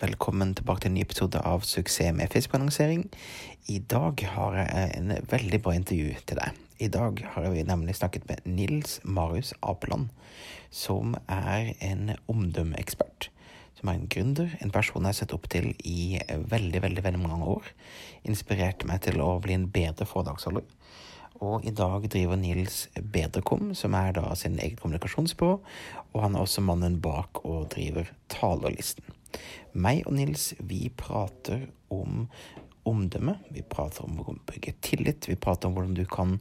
Velkommen tilbake til en ny episode av Suksess med Facebook-annonsering. I dag har jeg en veldig bra intervju til deg. I dag har vi nemlig snakket med Nils Marius Apeland, som er en omdømmeekspert. Som er en gründer, en person jeg har sett opp til i veldig, veldig, veldig mange år. Inspirerte meg til å bli en bedre foredragsholder. Og i dag driver Nils Bedrekom, som er da sin eget kommunikasjonsbyrå, og han er også mannen bak og driver Talerlisten. Meg og Nils, vi prater om omdømme. Vi prater om å bygge tillit. Vi prater om hvordan du kan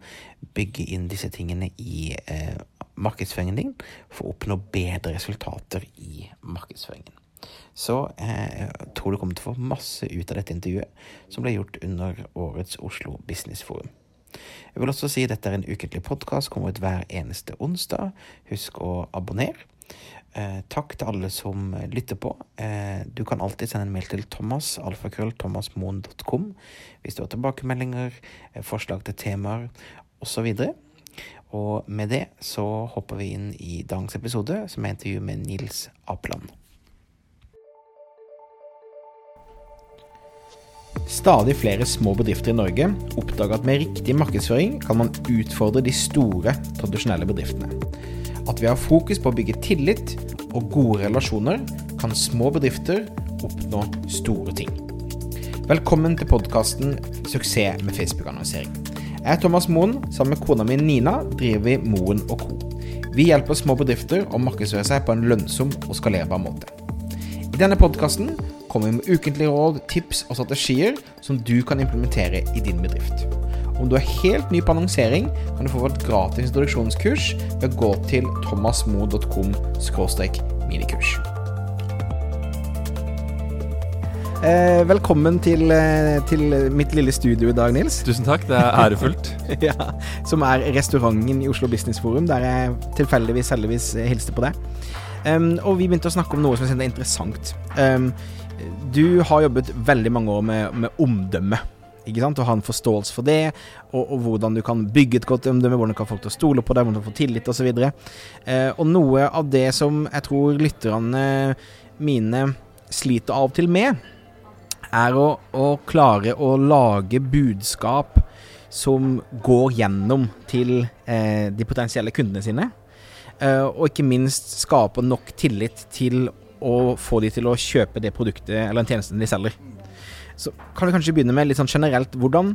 bygge inn disse tingene i eh, markedsføringen din for å oppnå bedre resultater i markedsføringen. Så eh, jeg tror du kommer til å få masse ut av dette intervjuet, som ble gjort under årets Oslo Business Forum. Jeg vil også si at dette er en ukentlig podkast, kommer ut hver eneste onsdag. Husk å abonnere. Eh, takk til alle som lytter på. Eh, du kan alltid sende en mail til Thomas, alfakrøllthomasmoen.com, hvis du har tilbakemeldinger, eh, forslag til temaer osv. Og med det så hopper vi inn i dagens episode, som er intervju med Nils Apeland. Stadig flere små bedrifter i Norge oppdager at med riktig markedsføring kan man utfordre de store, tradisjonelle bedriftene. At vi har fokus på å bygge tillit og gode relasjoner, kan små bedrifter oppnå store ting. Velkommen til podkasten 'Suksess med Facebook-annonsering'. Jeg er Thomas Moen. Sammen med kona mi Nina driver vi Moen Co. Vi hjelper små bedrifter å markedsføre seg på en lønnsom og skalerbar måte. I denne podkasten kommer vi med ukentlige råd, tips og strategier som du kan implementere i din bedrift. Om du er helt ny på annonsering, kan du få et gratis introduksjonskurs ved å gå til thomasmo.com minikurs. Eh, velkommen til, eh, til, mitt lille studio i dag, Nils. Tusen takk, det er ærefullt. ja, Som er restauranten i Oslo Business Forum, der jeg tilfeldigvis heldigvis hilste på deg. Um, og vi begynte å snakke om noe som jeg synes er interessant. Um, du har jobbet veldig mange år med, med omdømme ikke sant? Og ha en forståelse for det, og, og, hvordan du kan bygge et godt omdømme, hvordan du kan få folk til å stole på deg, hvordan du får tillit osv. Og, så eh, og noe av det som jeg tror lytterne mine sliter av og til med, er å, å klare å lage budskap som går gjennom til eh, de potensielle kundene sine. Eh, og ikke minst skape nok tillit til å få de til å kjøpe det produktet eller den tjenesten de selger. Så kan vi kanskje begynne med litt sånn generelt hvordan,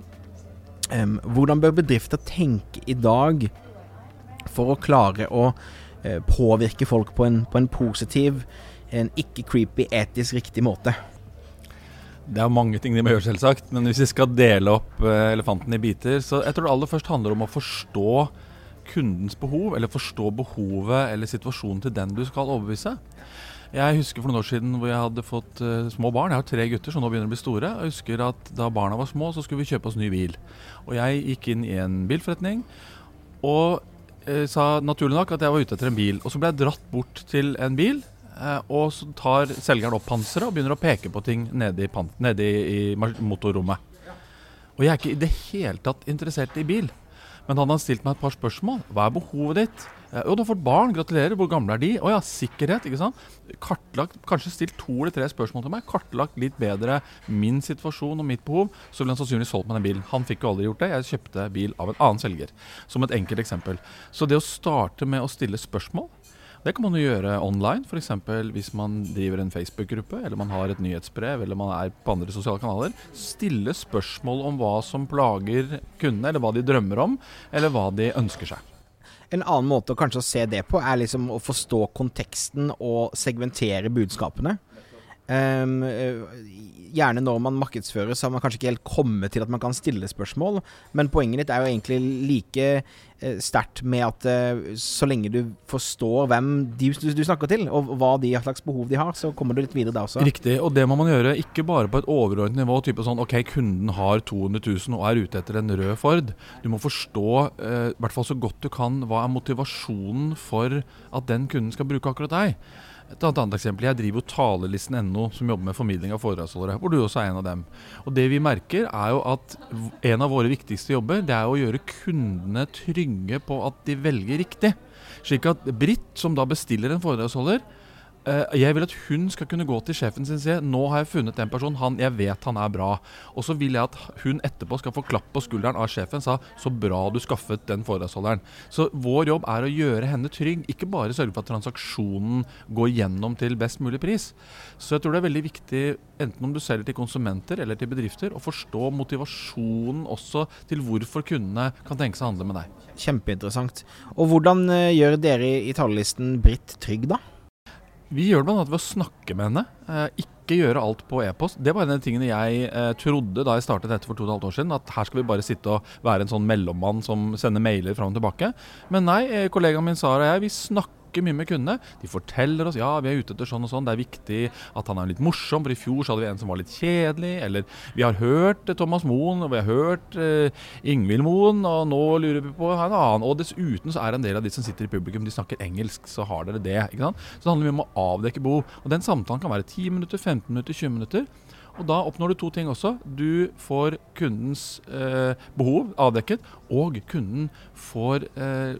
um, hvordan bør bedrifter tenke i dag for å klare å uh, påvirke folk på en, på en positiv, en ikke creepy, etisk riktig måte? Det er mange ting de må gjøre, selvsagt. Men hvis vi skal dele opp uh, elefanten i biter, så jeg tror det aller først handler om å forstå kundens behov, eller forstå behovet eller situasjonen til den du skal overbevise. Jeg husker for noen år siden hvor jeg hadde fått uh, små barn. Jeg har tre gutter som nå begynner å bli store. Jeg husker at Da barna var små, så skulle vi kjøpe oss ny bil. Og jeg gikk inn i en bilforretning og uh, sa naturlig nok at jeg var ute etter en bil. Og så ble jeg dratt bort til en bil, uh, og så tar selgeren opp panseret og begynner å peke på ting nede i, nede i, i motorrommet. Og jeg er ikke i det hele tatt interessert i bil. Men han hadde stilt meg et par spørsmål. Hva er behovet ditt? Eh, jo, du har fått barn. Gratulerer. Hvor gamle er de? Å ja, sikkerhet. ikke sant? Kartlagt, Kanskje stilt to eller tre spørsmål til meg. Kartlagt litt bedre min situasjon og mitt behov. Så ville han sannsynligvis solgt meg den bilen. Han fikk jo aldri gjort det. Jeg kjøpte bil av en annen selger. Som et enkelt eksempel. Så det å starte med å stille spørsmål det kan man jo gjøre online, f.eks. hvis man driver en Facebook-gruppe, eller man har et nyhetsbrev, eller man er på andre sosiale kanaler. Stille spørsmål om hva som plager kundene, eller hva de drømmer om, eller hva de ønsker seg. En annen måte å kanskje se det på, er liksom å forstå konteksten og segmentere budskapene. Um, gjerne når man markedsfører, så har man kanskje ikke helt kommet til at man kan stille spørsmål. Men poenget ditt er jo egentlig like uh, sterkt med at uh, så lenge du forstår hvem de, du, snakker til, og hva de slags behov de har, så kommer du litt videre da også. Riktig, og det må man gjøre ikke bare på et overordnet nivå. type sånn, Ok, kunden har 200 000 og er ute etter en rød Ford. Du må forstå, i hvert fall så godt du kan, hva er motivasjonen for at den kunden skal bruke akkurat deg. Et annet, eksempel, Jeg driver jo talelisten.no, som jobber med formidling av foredragsholdere. Hvor du også er en av dem. Og Det vi merker, er jo at en av våre viktigste jobber det er å gjøre kundene trygge på at de velger riktig. Slik at Britt, som da bestiller en foredragsholder, jeg vil at hun skal kunne gå til sjefen sin og si nå har jeg funnet en person, han, jeg vet han er bra. Og så vil jeg at hun etterpå skal få klapp på skulderen av sjefen sa så bra du skaffet den foredragsholderen. Så vår jobb er å gjøre henne trygg, ikke bare sørge for at transaksjonen går gjennom til best mulig pris. Så jeg tror det er veldig viktig, enten om du selger til konsumenter eller til bedrifter, å forstå motivasjonen også til hvorfor kundene kan tenke seg å handle med deg. Kjempeinteressant. Og hvordan uh, gjør dere i talerlisten Britt trygg, da? Vi gjør det bl.a. ved å snakke med henne. Eh, ikke gjøre alt på e-post. Det var en av de tingene jeg eh, trodde da jeg startet dette for to og et halvt år siden. At her skal vi bare sitte og være en sånn mellommann som sender mailer fram og tilbake. Men nei, eh, kollegaen min Sara og jeg vi snakker snakker mye med kundene. De forteller oss ja, vi er ute etter sånn og sånn. Det er viktig at han er litt morsom, for i fjor så hadde vi en som var litt kjedelig. Eller vi har hørt Thomas Moen, og vi har hørt uh, Ingvild Moen, og nå lurer vi på en annen. Og dessuten så er en del av de som sitter i publikum, de snakker engelsk, så har dere det. ikke sant? Så det handler mye om å avdekke behov. Og den samtalen kan være 10 minutter, 15 minutter, 20 minutter. Og da oppnår du to ting også. Du får kundens eh, behov avdekket, og kunden får eh,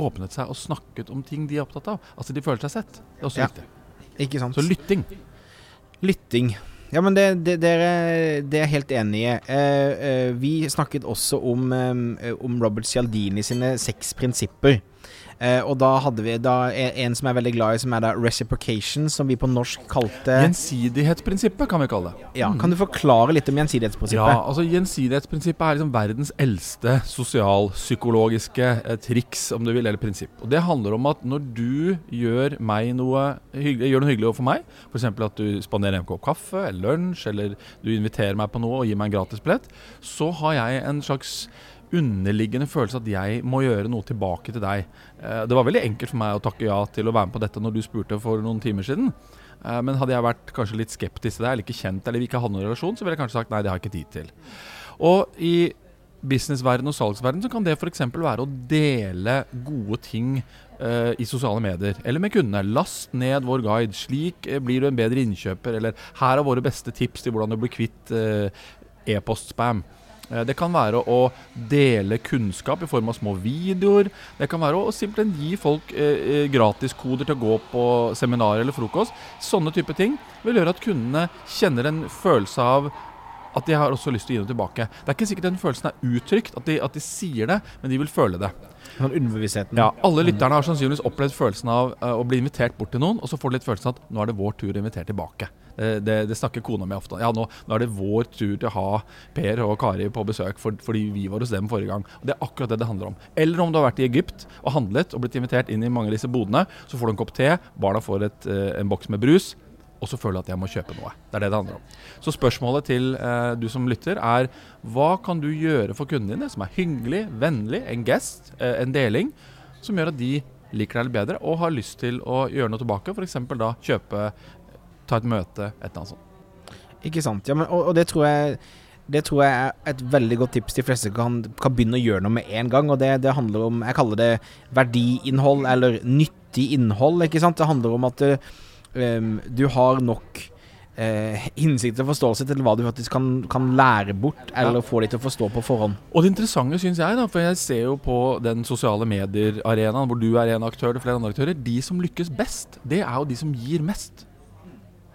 åpnet seg og snakket om ting de er opptatt av. Altså de føler seg sett. Det er også ja. viktig. Ikke sant. Så lytting. Lytting. Ja, men det, det, det, er, det er jeg helt enig i. Eh, eh, vi snakket også om, eh, om Robert Cialdini sine seks prinsipper. Eh, og da hadde vi da en som er veldig glad i, som er da reciprocation, som vi på norsk kalte Gjensidighetsprinsippet, kan vi kalle det. Ja, Kan du forklare litt om gjensidighetsprinsippet? Ja, altså Gjensidighetsprinsippet er liksom verdens eldste sosialpsykologiske eh, triks, om du vil, eller prinsipp. Og Det handler om at når du gjør noe hyggelig, gjør noe hyggelig overfor meg, f.eks. at du spanderer en kopp kaffe eller lunsj, eller du inviterer meg på noe og gir meg en gratis billett, så har jeg en slags underliggende følelse at jeg må gjøre noe tilbake til deg. Eh, det var veldig enkelt for meg å takke ja til å være med på dette når du spurte for noen timer siden. Eh, men hadde jeg vært kanskje litt skeptisk til deg, eller ikke kjent eller vi ikke hadde noen relasjon, så ville jeg kanskje sagt nei, det har jeg ikke tid til. Og i businessverden og salgsverden så kan det f.eks. være å dele gode ting uh, i sosiale medier. Eller med kundene. Last ned vår guide. Slik blir du en bedre innkjøper. Eller her er våre beste tips til hvordan du blir kvitt uh, e-postspam. Eh, det kan være å dele kunnskap i form av små videoer. Det kan være å simpelthen gi folk eh, eh, gratiskoder til å gå på seminar eller frokost. Sånne type ting vil gjøre at kundene kjenner en følelse av at de har også lyst til å gi noe tilbake. Det er ikke sikkert den følelsen er uttrykt, at de, at de sier det, men de vil føle det. Ja, Alle lytterne har sannsynligvis opplevd følelsen av uh, å bli invitert bort til noen, og så får de litt følelsen av at nå er det vår tur å invitere tilbake. Eh, det, det, snakker kona mi ofte om. Ja, nå, nå, er det vår tur til å ha Per og Kari på besøk for, fordi vi var hos dem forrige gang. Og Det er akkurat det det handler om. Eller om du har vært i Egypt og handlet og blitt invitert inn i mange av disse bodene. Så får du en kopp te, barna får et, uh, en boks med brus, og så føler du at jeg må kjøpe noe. Det er det det handler om. Så spørsmålet til eh, du som lytter er hva kan du gjøre for kundene dine som er hyggelig, vennlig, en gest, eh, en deling, som gjør at de liker deg litt bedre og har lyst til å gjøre noe tilbake. F.eks. da kjøpe ta et møte, et eller annet sånt. Ikke sant. Ja, men, og, og det tror jeg det tror jeg er et veldig godt tips de fleste kan, kan begynne å gjøre noe med en gang. Og det, det, handler om Jeg kaller det verdiinnhold, eller nyttig innhold. ikke sant? Det handler om at um, du har nok uh, innsikt og forståelse til hva du faktisk kan, kan lære bort, eller ja. få de til å forstå på forhånd. Og det interessante syns jeg, da, for jeg ser jo på den sosiale medier-arenaen, hvor du er en aktør og flere andre aktører, de som lykkes best, det er jo de som gir mest.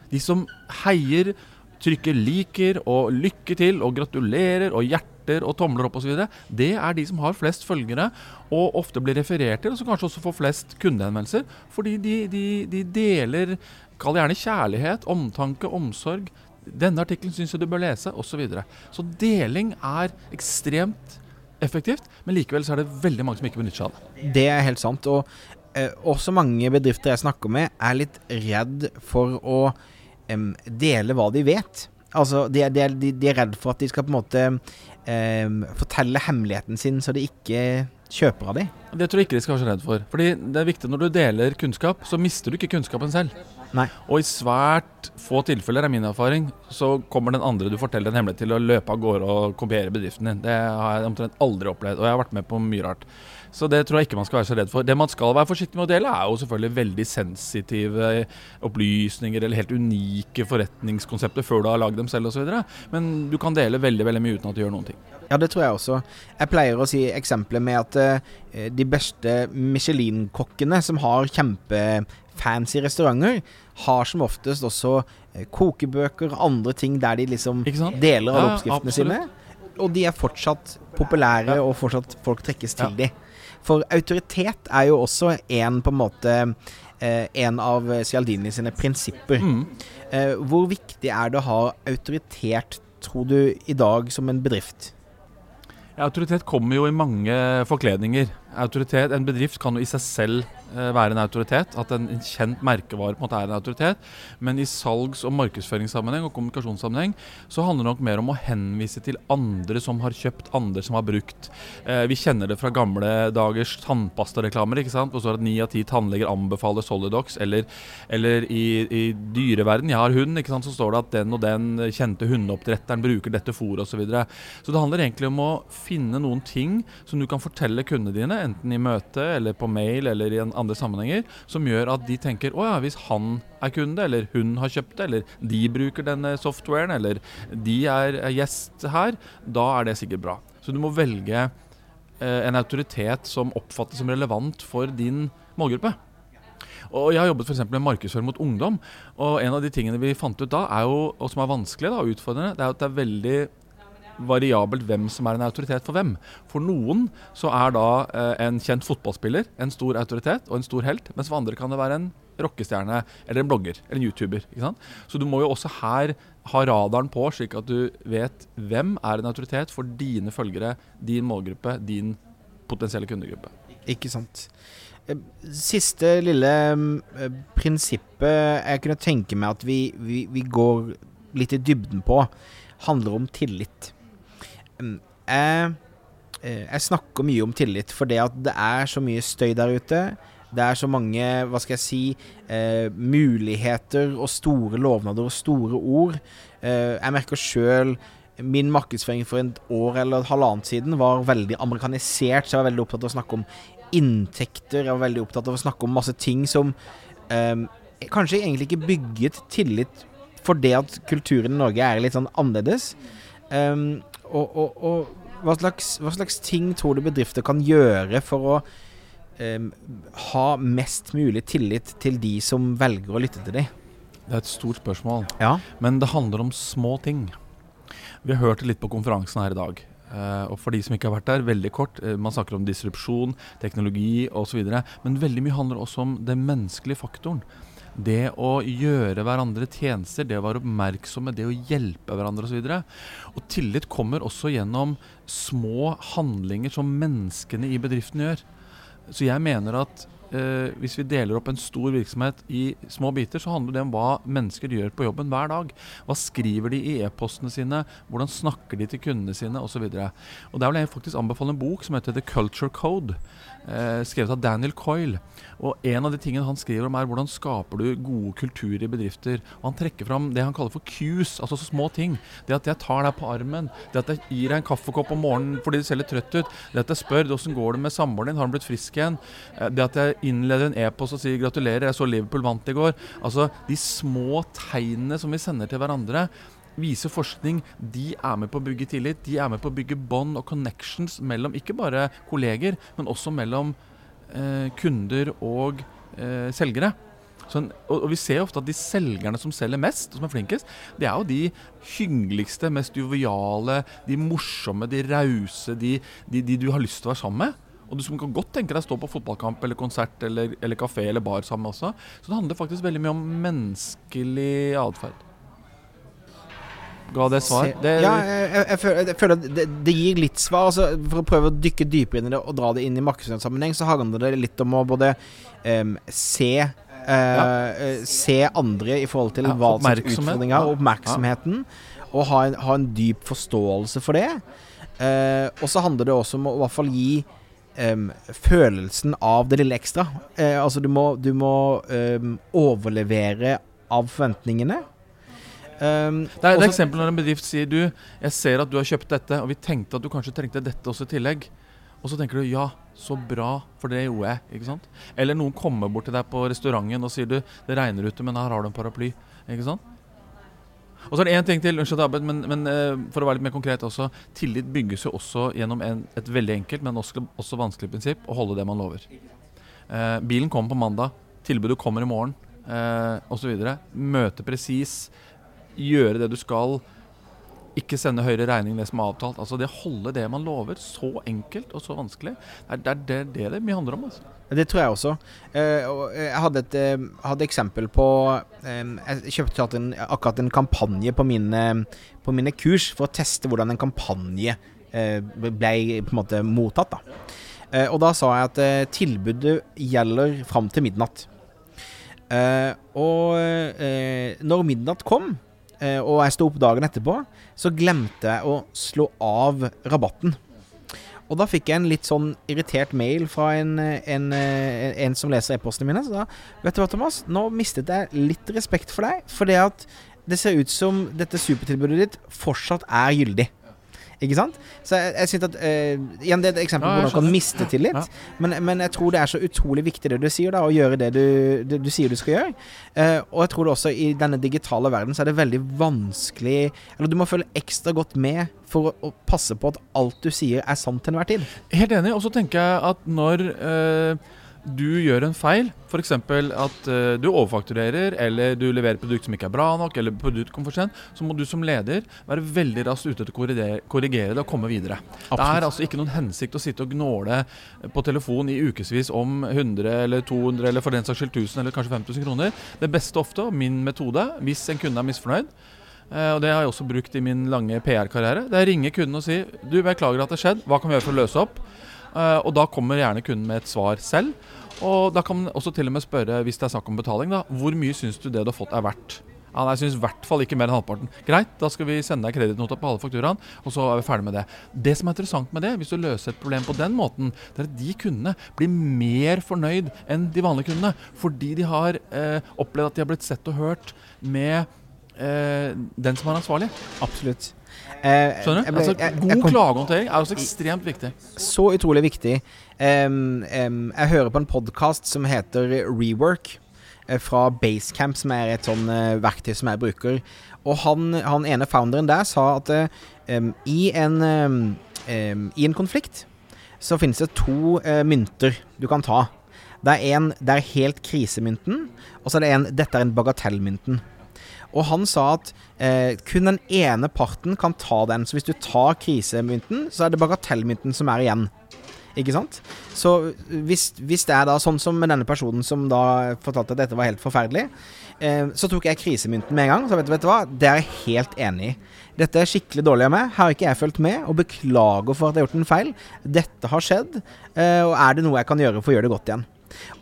De som heier, trykker 'liker' og 'lykke til' og gratulerer og hjerter og tomler opp osv., det er de som har flest følgere og ofte blir referert til, og som kanskje også får flest kundehenvendelser. Fordi de, de, de deler Kall gjerne kjærlighet, omtanke, omsorg. Denne artikkelen syns jeg du bør lese, osv. Så, videre. så deling er ekstremt effektivt, men likevel så er det veldig mange som ikke benytter seg av det. Det er helt sant. Og eh, også mange bedrifter jeg snakker med, er litt redd for å um, dele hva de vet. Altså, de, de, de, er redd for at de skal på en måte um, fortelle hemmeligheten sin, så de ikke kjøper av dem. Det tror jeg ikke de skal være så redd for. Fordi det er viktig når du deler kunnskap, så mister du ikke kunnskapen selv. Nei. Og i svært få tilfeller, er min erfaring, så kommer den andre du forteller en hemmelighet til, å løpe av gårde og kopiere bedriften din. Det har jeg omtrent aldri opplevd, og jeg har vært med på mye rart. Så det tror jeg ikke man skal være så redd for. Det man skal være forsiktig med å dele, er jo selvfølgelig veldig sensitive opplysninger eller helt unike forretningskonsepter før du har lagd dem selv osv. Men du kan dele veldig veldig mye uten at du gjør noen ting. Ja, det tror jeg også. Jeg pleier å si eksempler med at uh, de beste Michelin-kokkene som har kjempe fancy restauranter har som oftest også uh, kokebøker og andre ting der de liksom deler alle oppskriftene ja, sine. Og de er fortsatt populære, og fortsatt folk trekkes til Ja. de. For autoritet er jo også en på en måte eh, en av Cialdini sine prinsipper. Mm. Eh, hvor viktig er det å ha autoritet, tror du, i dag som en bedrift? Ja, Autoritet kommer jo i mange forkledninger. Autoritet, En bedrift kan jo i seg selv være en autoritet. At en, en kjent merkevare på en måte er en autoritet. Men i salgs- og markedsføringssammenheng og kommunikasjonssammenheng så handler det nok mer om å henvise til andre som har kjøpt, andre som har brukt. Eh, vi kjenner det fra gamle dagers tannpastareklamer. ikke sant? Hvor står at ni av ti tannleger anbefaler Solidox. Eller, eller i, i dyreverden, jeg har hund, ikke sant? så står det at den og den kjente hundeoppdretteren bruker dette fôret osv. Så, videre. så det handler egentlig om å finne noen ting som du kan fortelle kundene dine, enten i møte eller på mail eller i en andre sammenhenger, som gjør at de tenker å ja, hvis han er kunde, eller hun har kjøpt det, eller de bruker denne softwaren, eller de er gjest her, da er det sikkert bra. Så du må velge eh, en autoritet som oppfattes som relevant for din målgruppe. Og Jeg har jobbet for med markedsføring mot ungdom. Og En av de tingene vi fant ut da, jo, og som er vanskelig da, og utfordrende, det er at det er veldig variabelt hvem som er en autoritet for hvem. For noen så er da eh, en kjent fotballspiller en stor autoritet og en stor helt, mens for andre kan det være en rockestjerne eller en blogger eller en YouTuber. ikke sant? Så du må jo også her ha radaren på, slik at du vet hvem er en autoritet for dine følgere, din målgruppe, din potensielle kundegruppe. Ikke sant. Eh, Siste lille eh, prinsippet jeg kunne tenke meg at vi, vi, vi går litt i dybden på, handler om tillit. Mm, Jeg, eh, jeg snakker mye om tillit for det at det er så mye støy der ute. Det er så mange, hva skal jeg si, eh, muligheter og store lovnader og store ord. Eh, jeg merker sjøl min markedsføring for et år eller et halvannet siden var veldig amerikanisert, så jeg var veldig opptatt av å snakke om inntekter. Jeg var veldig opptatt av å snakke om masse ting som eh, kanskje egentlig ikke bygget tillit for det at kulturen i Norge er litt sånn annerledes. Um, og og, og hva, slags, hva slags ting tror du bedrifter kan gjøre for å um, ha mest mulig tillit til de som velger å lytte til dem? Det er et stort spørsmål. Ja. Men det handler om små ting. Vi har hørt det litt på konferansen her i dag. Uh, og for de som ikke har vært der, veldig kort. Uh, man snakker om disrupsjon, teknologi osv. Men veldig mye handler også om den menneskelige faktoren. Det å gjøre hverandre tjenester, det å være oppmerksomme, det å hjelpe hverandre osv. Og, og tillit kommer også gjennom små handlinger som menneskene i bedriften gjør. Så jeg mener at eh, hvis vi deler opp en stor virksomhet i små biter, så handler det om hva mennesker gjør på jobben hver dag. Hva skriver de i e-postene sine, hvordan snakker de til kundene sine osv. Der vil jeg faktisk anbefale en bok som heter The Culture Code, eh, skrevet av Daniel Coyle. Og En av de tingene han skriver om er hvordan skaper du gode kulturer i bedrifter. Og Han trekker fram det han kaller for cues, altså så små ting. Det at jeg tar deg på armen, det at jeg gir deg en kaffekopp om morgenen fordi du ser litt trøtt ut, det at jeg spør hvordan går det med samboeren din, har han blitt frisk igjen, Eh, det at jeg innleder en e-post og sier gratulerer, jeg så Liverpool vant i går. Altså De små tegnene som vi sender til hverandre, viser forskning de er med på å bygge tillit. De er med på å bygge bånd og connections mellom ikke bare kolleger, men også mellom eh, kunder og eh, selgere. En- og, Vi ser ofte at de selgerne som selger mest, som er flinkest, det er jo de hyggeligste, mest joviale, de morsomme, de rause, de, de, de du har lyst til å være sammen med. Og du som kan godt tenke deg å stå på fotballkamp eller konsert eller, eller kafé eller bar sammen også. Så det handler faktisk veldig mye om menneskelig atferd. Ga det svar? Det, ja, jeg, jeg, jeg, føler, jeg føler at det, det gir litt svar. Altså, for å prøve å dykke dypere inn i det og dra det inn i markedsføringssammenheng, så handler det litt om å både um, se Uh, ja. Se andre i forhold til Ja, hva slags er utfordringer og oppmerksomheten, og ha en, ha en dyp forståelse for det. Uh, og så handler det også om å i hvert fall gi em, følelsen av det lille ekstra. Uh, altså, du må, du må um, overlevere av forventningene. Um, Det er et også- eksempel når en bedrift sier du, jeg ser at du har kjøpt dette, og vi tenkte at du kanskje trengte dette også i tillegg. Og så tenker du ja, så bra, for det gjorde jeg. ikke sant? Eller noen kommer bort til deg på restauranten og sier du, det regner ute, men her har du en paraply. ikke sant? Og så er det én ting til, unnskyld Abed, men, men eh, for å være litt mer konkret også. Tillit bygges jo også gjennom en, et veldig enkelt, men også, også vanskelig prinsipp å holde det man lover. Eh, bilen kommer på mandag. tilbudet kommer i morgen, eh, osv. Møte presis, gjøre det du skal. Ikke sende høyere regning enn det som er avtalt. Altså Det å holde det man lover, så enkelt og så vanskelig, det er det det, det mye handler om. altså. Det tror jeg også. Eh, jeg hadde et eh, hadde eksempel på eh, Jeg kjøpte akkurat en kampanje på mine, på mine kurs for å teste hvordan en kampanje eh, ble på en måte mottatt. da. Eh, og da sa jeg at eh, tilbudet gjelder fram til midnatt. Eh, og eh, når midnatt kom, eh, og jeg sto opp dagen etterpå, så glemte jeg å slå av rabatten. Og da fikk jeg en litt sånn irritert mail fra en, en, en, en som leser e-postene mine. Så da Vet du hva, Thomas? Nå mistet jeg litt respekt for deg. For det at det ser ut som dette supertilbudet ditt fortsatt er gyldig. Ikke sant? Så jeg, jeg synes at uh, Igjen, det er et eksempel Ja, på jeg hvordan man kan miste tillit. Ja. Men, men jeg tror det er så utrolig viktig det du sier, da, å gjøre det du, det du sier du skal gjøre. Uh, og jeg tror det også i denne digitale verden så er det veldig vanskelig Eller du må følge ekstra godt med for å, passe på at alt du sier, er sant til enhver tid. Helt enig. Og så tenker jeg at når eh, du gjør en feil, f.eks. at uh, du overfakturerer, eller du leverer et produkt som ikke er bra nok, eller produkt kommer for sent, så må du som leder være veldig raskt ute til å korrigere, korrigere det og komme videre. Det er altså ikke noen hensikt å sitte og gnåle på telefon i ukevis om 100 eller 200 eller for den saks skyld 1000 eller kanskje 5000 kroner. Det beste ofte, og min metode, hvis en kunde er misfornøyd, uh, og det har jeg også brukt i min lange PR-karriere. Det er å ringe kunden og si Du, beklager at det har skjedd. Hva kan vi gjøre for å løse opp? Eh, og da kommer gjerne kunden med et svar selv. Og da kan man også til og med spørre, hvis det er snakk om betaling, da, hvor mye syns du det du har fått er verdt? Ja, nei, Jeg syns i hvert fall ikke mer enn halvparten. Greit, da skal vi sende deg kredittnota på alle fakturaene, og så er vi ferdig med det. Det som er interessant med det, hvis du løser et problem på den måten, det er at de kundene blir mer fornøyd enn de vanlige kundene. Fordi de har eh, opplevd at de har blitt sett og hørt med eh, den som er ansvarlig. Absolutt. Eh, Skjønner du? ble- Altså, jeg- jeg god kom- klagehåndtering er også ekstremt viktig. Så utrolig viktig. Um, um, jeg hører på en podkast som heter Rework, eh, fra Basecamp, som er et sånn uh, verktøy som jeg bruker. Og han, han ene founderen der sa at em, i, en, um, um, i en konflikt så finnes det to uh, mynter du kan ta. Det er en det er helt krisemynten, og så er det en dette er en bagatellmynten. Og han sa at eh, kun den ene parten kan ta den. Så hvis du tar krisemynten, så er det bagatellmynten som er igjen. Ikke sant? Så hvis, hvis det er da sånn som med denne personen som da fortalte at dette var helt forferdelig, eh, så tok jeg krisemynten med en gang. Så vet vet du hva, det er jeg helt enig i. Dette er skikkelig dårlig av meg. Her har ikke jeg fulgt med, og beklager for at jeg har gjort en feil. Dette har skjedd, eh, og er det noe jeg kan gjøre for å gjøre det godt igjen?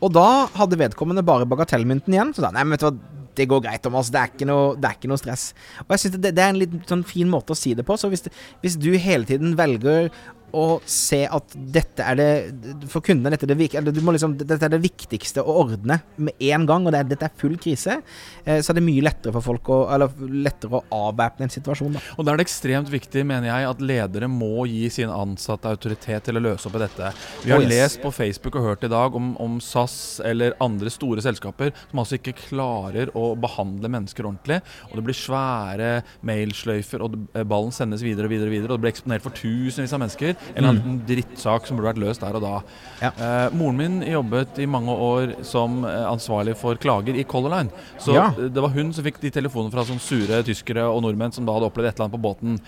Og da hadde vedkommende bare bagatellmynten igjen. Så da, nei, men vet du hva, det går greit, Thomas. Det er ikke noe, det er ikke noe stress. Og jeg synes det, det er en litt sånn fin måte å si det på. Så hvis, hvis du hele tiden velger å se at dette er det For kundene dette er det, eller du må liksom, dette er det viktigste å ordne med en gang, og det er, dette er full krise, eh, så er det mye lettere for folk å Eller lettere å avvæpne en situasjon, da. Og da er det ekstremt viktig, mener jeg, at ledere må gi sine ansatte autoritet til å løse opp i dette. Vi har Oh, yes. lest på Facebook og hørt i dag om, om SAS eller andre store selskaper som altså ikke klarer å behandle mennesker ordentlig. Og det blir svære mailsløyfer, og ballen sendes videre og videre, og videre, og det blir eksponert for tusenvis av mennesker. En eller annen drittsak som burde vært løst der og da. Ja. Eh, moren min jobbet i mange år som eh, ansvarlig for klager i Color Line. Så Ja. det var hun som fikk de telefonene fra sånne sure tyskere og nordmenn som da hadde opplevd et eller annet på båten.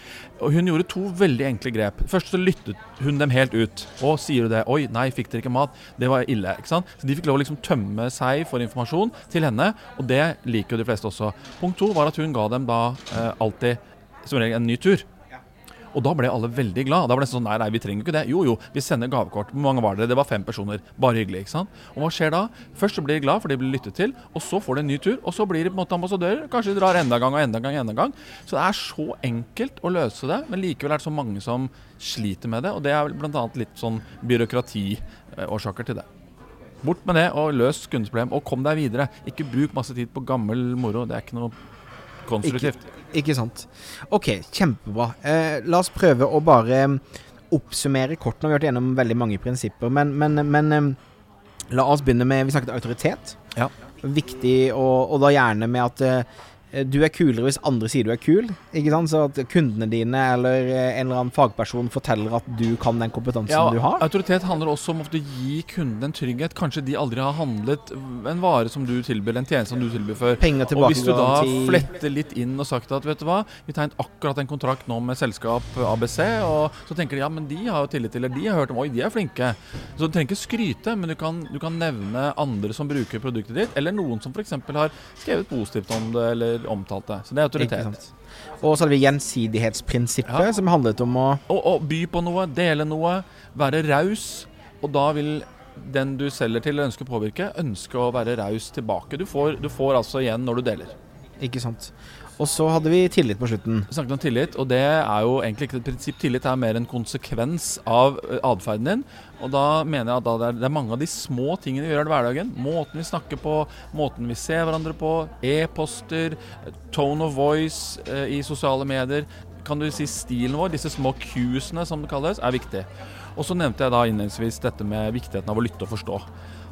Og hun gjorde to veldig enkle grep. Først så lyttet hun dem helt ut. Og sier du det? Oi, nei, fikk dere ikke mat? Det var ille. ikke sant? Så de fikk lov å liksom tømme seg for informasjon til henne, og det liker jo de fleste også. Punkt to var at hun ga dem da eh, alltid som regel en ny tur. Og da ble alle veldig glad. Da var det sånn Nei, nei, vi trenger ikke det. Jo, jo, vi sender gavekort. Hvor mange var dere? Det var fem personer. Bare hyggelig. ikke sant? Og hva skjer da? Først så blir de glad, for de blir lyttet til. Og så får de en ny tur. Og så blir de på en måte ambassadører. Kanskje de drar enda en gang og enda en gang. og enda en gang. Så det er så enkelt å løse det, men likevel er det så mange som sliter med det. Og det er bl.a. litt sånn byråkratiårsaker til det. Bort med det, og løs kundeproblem. Og kom deg videre. Ikke bruk masse tid på gammel moro. Det er ikke noe konstruktivt. Ikke sant. Ok, kjempebra. Eh, la oss prøve å bare mm, oppsummere kort. Nå har vi vært gjennom veldig mange prinsipper, men, men, men eh, la oss begynne med Vi snakket autoritet. Ja. Viktig, og, og da gjerne med at eh, du er kulere hvis andre sier du er kul. Ikke sant? Så at kundene dine eller eh, en eller annen fagperson forteller at du kan den kompetansen Ja, du har. Autoritet handler også om å gi kunden en trygghet. Kanskje de aldri har handlet en vare som du tilbyr, en tjeneste som du tilbyr før. Penger Og hvis du da fletter litt inn og sagt at vet du hva, vi tegnet akkurat en kontrakt nå med selskap ABC, og så tenker de ja, men de har jo tillit til, eller de har hørt om, oi, de er flinke. Så du trenger ikke skryte, men du kan, du kan nevne andre som bruker produktet ditt, eller noen som f.eks. har skrevet positivt om det eller omtalt det. Så det er autoritet. Og så hadde vi gjensidighetsprinsippet, Ja. som handlet om å og by på noe, dele noe, være raus. Og da vil den du selger til eller ønsker å påvirke, ønske å være raus tilbake. Du får, du får altså igjen når du deler. Ikke sant. Og så hadde vi tillit på slutten. Vi snakket om tillit, og det er jo egentlig ikke et prinsipp. Tillit er mer en konsekvens av eh, atferden din. Og da mener jeg at det, er, mange av de små tingene vi gjør i hverdagen. Måten vi snakker på, måten vi ser hverandre på, e-poster, tone of voice eh, i sosiale medier. Kan du si stilen vår, disse små cuesene som det kalles, er viktig. Og så nevnte jeg da innledningsvis dette med viktigheten av å lytte og forstå.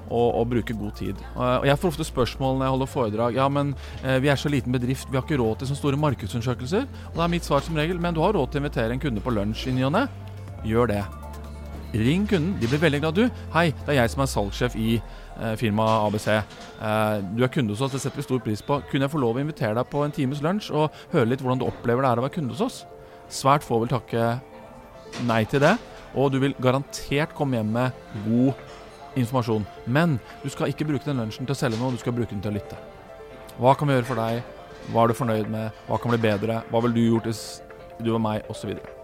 Og, og bruke god tid. Og jeg får ofte spørsmål når jeg holder foredrag. Ja, men eh, vi er så liten bedrift, vi har ikke råd til sånne store markedsundersøkelser. Og da er mitt svar som regel men du har råd til å invitere en kunde på lunsj i ny og ne. Gjør det. Ring kunden. De blir veldig glad. Du, hei, det er jeg som er salgssjef i eh, firmaet ABC. Eh, du er kunde hos oss, det setter vi stor pris på. Kunne jeg få lov å invitere deg på en times lunsj og høre litt hvordan du opplever det er å være kunde hos oss? Svært få vil takke nei til det, og du vil garantert komme hjem med god informasjon. Men du skal ikke bruke den lunsjen til å selge noe, du skal bruke den til å lytte. Hva kan vi gjøre for deg? Hva er du fornøyd med? Hva kan bli bedre? Hva ville du gjort hvis du var meg? Jeg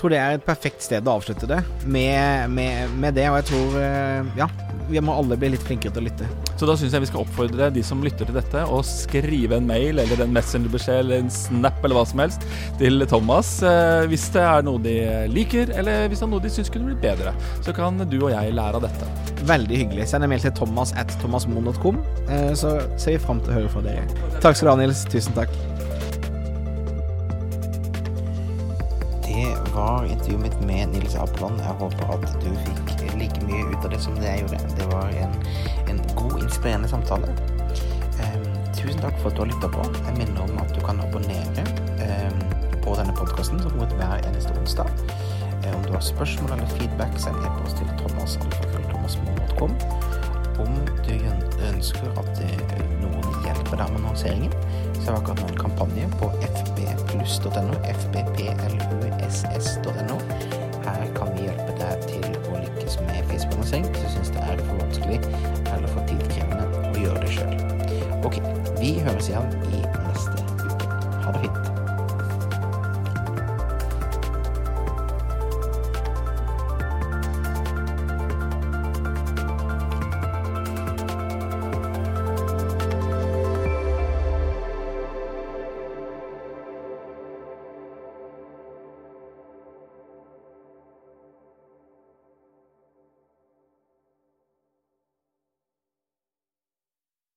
tror det er et perfekt sted å avslutte det med, med, med det, og jeg tror eh, Ja, vi må alle bli litt flinkere til å lytte. Så da syns jeg vi skal oppfordre de som lytter til dette, å skrive en mail eller en messengerbeskjed eller en snap eller hva som helst til Thomas eh, hvis det er noe de liker, eller hvis det er noe de syns kunne blitt bedre. Så kan du og jeg lære av dette. Veldig hyggelig. Send en mail til thomas at thomasmoen.com, eh, så ser vi fram til å høre fra dere. Takk skal du ha, Nils. Tusen takk. Var intervjuet mitt med Nils Apeland. Jeg håper at du fikk like mye ut av det som det jeg gjorde. Det var en, en god, inspirerende samtale. Ehm, tusen takk for at du har lytta på. Jeg minner om at du kan abonnere ehm, på denne podkasten som kommer ut hver eneste onsdag. Eh, om du har spørsmål eller feedback, send e-post til thomas.thomasmoen.com. Om du ønsker at noen hjelper deg med annonseringen, så har vi akkurat nå en kampanje på fbpluss.no, fbpluss.no. Her kan vi hjelpe deg til å lykkes med Facebook-annonsering hvis du syns det er for vanskelig eller for tidkrevende å gjøre det sjøl. Ok, vi høres igjen i neste uke. Ha det fint.